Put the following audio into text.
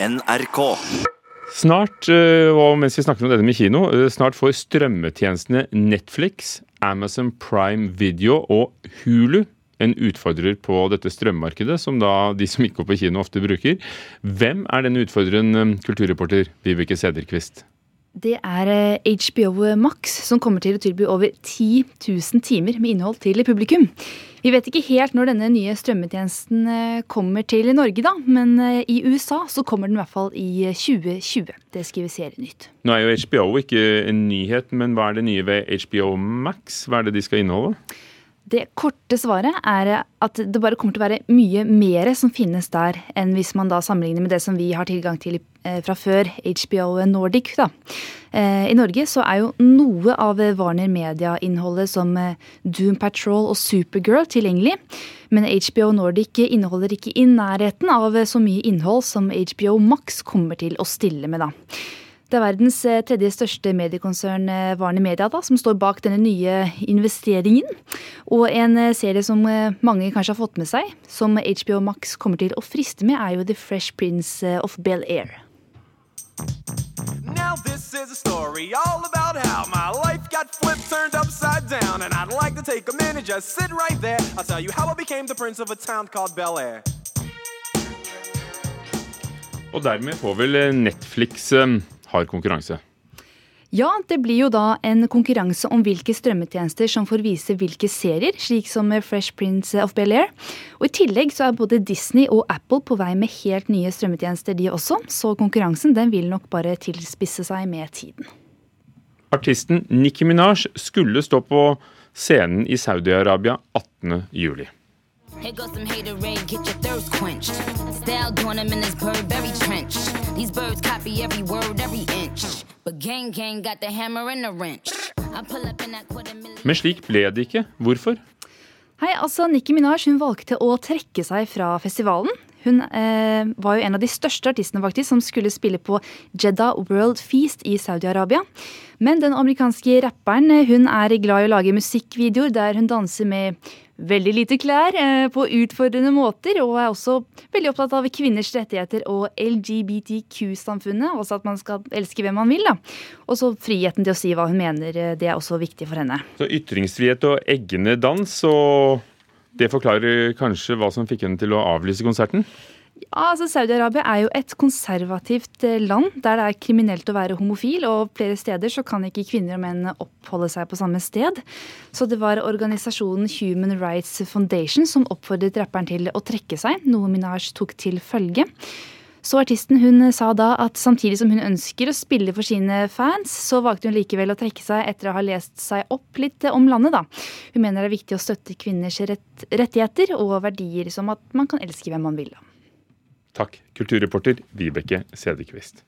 NRK. Snart, eh, og mens vi snakker om dette med kino, eh, snart får strømmetjenestene Netflix, Amazon Prime Video og Hulu en utfordrer på dette strømmarkedet, som da de som ikke går på kino ofte bruker. Hvem er denne utfordreren, eh, kulturreporter Vibeke Sederqvist? Det er HBO Max som kommer til å tilby over 10 000 timer med innhold til publikum. Vi vet ikke helt når denne nye strømmetjenesten kommer til Norge, da, men i USA så kommer den i hvert fall i 2020. Det skriver Serienytt. Nå er jo HBO ikke en nyhet, men hva er det nye ved HBO Max? Hva er det de skal inneholde? Det korte svaret er at det bare kommer til å være mye mer som finnes der, enn hvis man da sammenligner med det som vi har tilgang til fra før, HBO Nordic. Da. I Norge så er jo noe av Warner Media-innholdet som Doom Patrol og Supergirl tilgjengelig. Men HBO Nordic inneholder ikke i nærheten av så mye innhold som HBO Max kommer til å stille med, da. Det er verdens tredje største mediekonsern, Warner Media, da, som står bak denne nye investeringen. Og en serie som mange kanskje har fått med seg, som HBO Max kommer til å friste med, er jo The Fresh Prince of Bel-Air. Now this is a story all about how my life got flipped, turned upside down, and I'd like to take a minute, just sit right there. I'll tell you how I became the prince of a town called Bel Air. Og dermed får vel Netflix eh, hard konkurranse. Ja, det blir jo da en konkurranse om hvilke strømmetjenester som får vise hvilke serier, slik som Fresh Prince of Bel-Air. Og I tillegg så er både Disney og Apple på vei med helt nye strømmetjenester, de også. Så konkurransen den vil nok bare tilspisse seg med tiden. Artisten Nicki Minaj skulle stå på scenen i Saudi-Arabia 18.07. Here goes some haterade, get your thirst quenched. Style doing them in this Burberry trench. These birds copy every word, every inch. But gang gang got the hammer and the wrench. I pull up in that quarter million. Men slik ble det ikke. Hvorfor? Hei, altså Nicki Minaj hun valgte å trekke seg fra festivalen. Hun eh, var jo en av de største artistene faktisk som skulle spille på Jeddah World Feast i Saudi-Arabia. Men den amerikanske rapperen hun er glad i å lage musikkvideoer der hun danser med veldig lite klær eh, på utfordrende måter, og er også veldig opptatt av kvinners rettigheter og LGBTQ-samfunnet. Altså at man skal elske hvem man vil. da. Og så friheten til å si hva hun mener. eh, Det er også viktig for henne. Så ytringsfrihet og eggende dans, og det forklarer kanskje hva som fikk henne til å avlyse konserten? Ja, altså Saudi-Arabia er jo et konservativt eh, land der det er kriminelt å være homofil, og flere steder så kan ikke kvinner og menn oppholde seg på samme sted. Så det var organisasjonen Human Rights Foundation som oppfordret rapperen til å trekke seg, noe Minaj tok til følge. Så artisten hun sa da at samtidig som hun ønsker å spille for sine fans, så valgte hun likevel å trekke seg etter å ha lest seg opp litt om landet, da. Hun mener det er viktig å støtte kvinners rett, rettigheter og verdier som at man kan elske hvem man vil. da. Takk, kulturreporter Vibeke Sederqvist.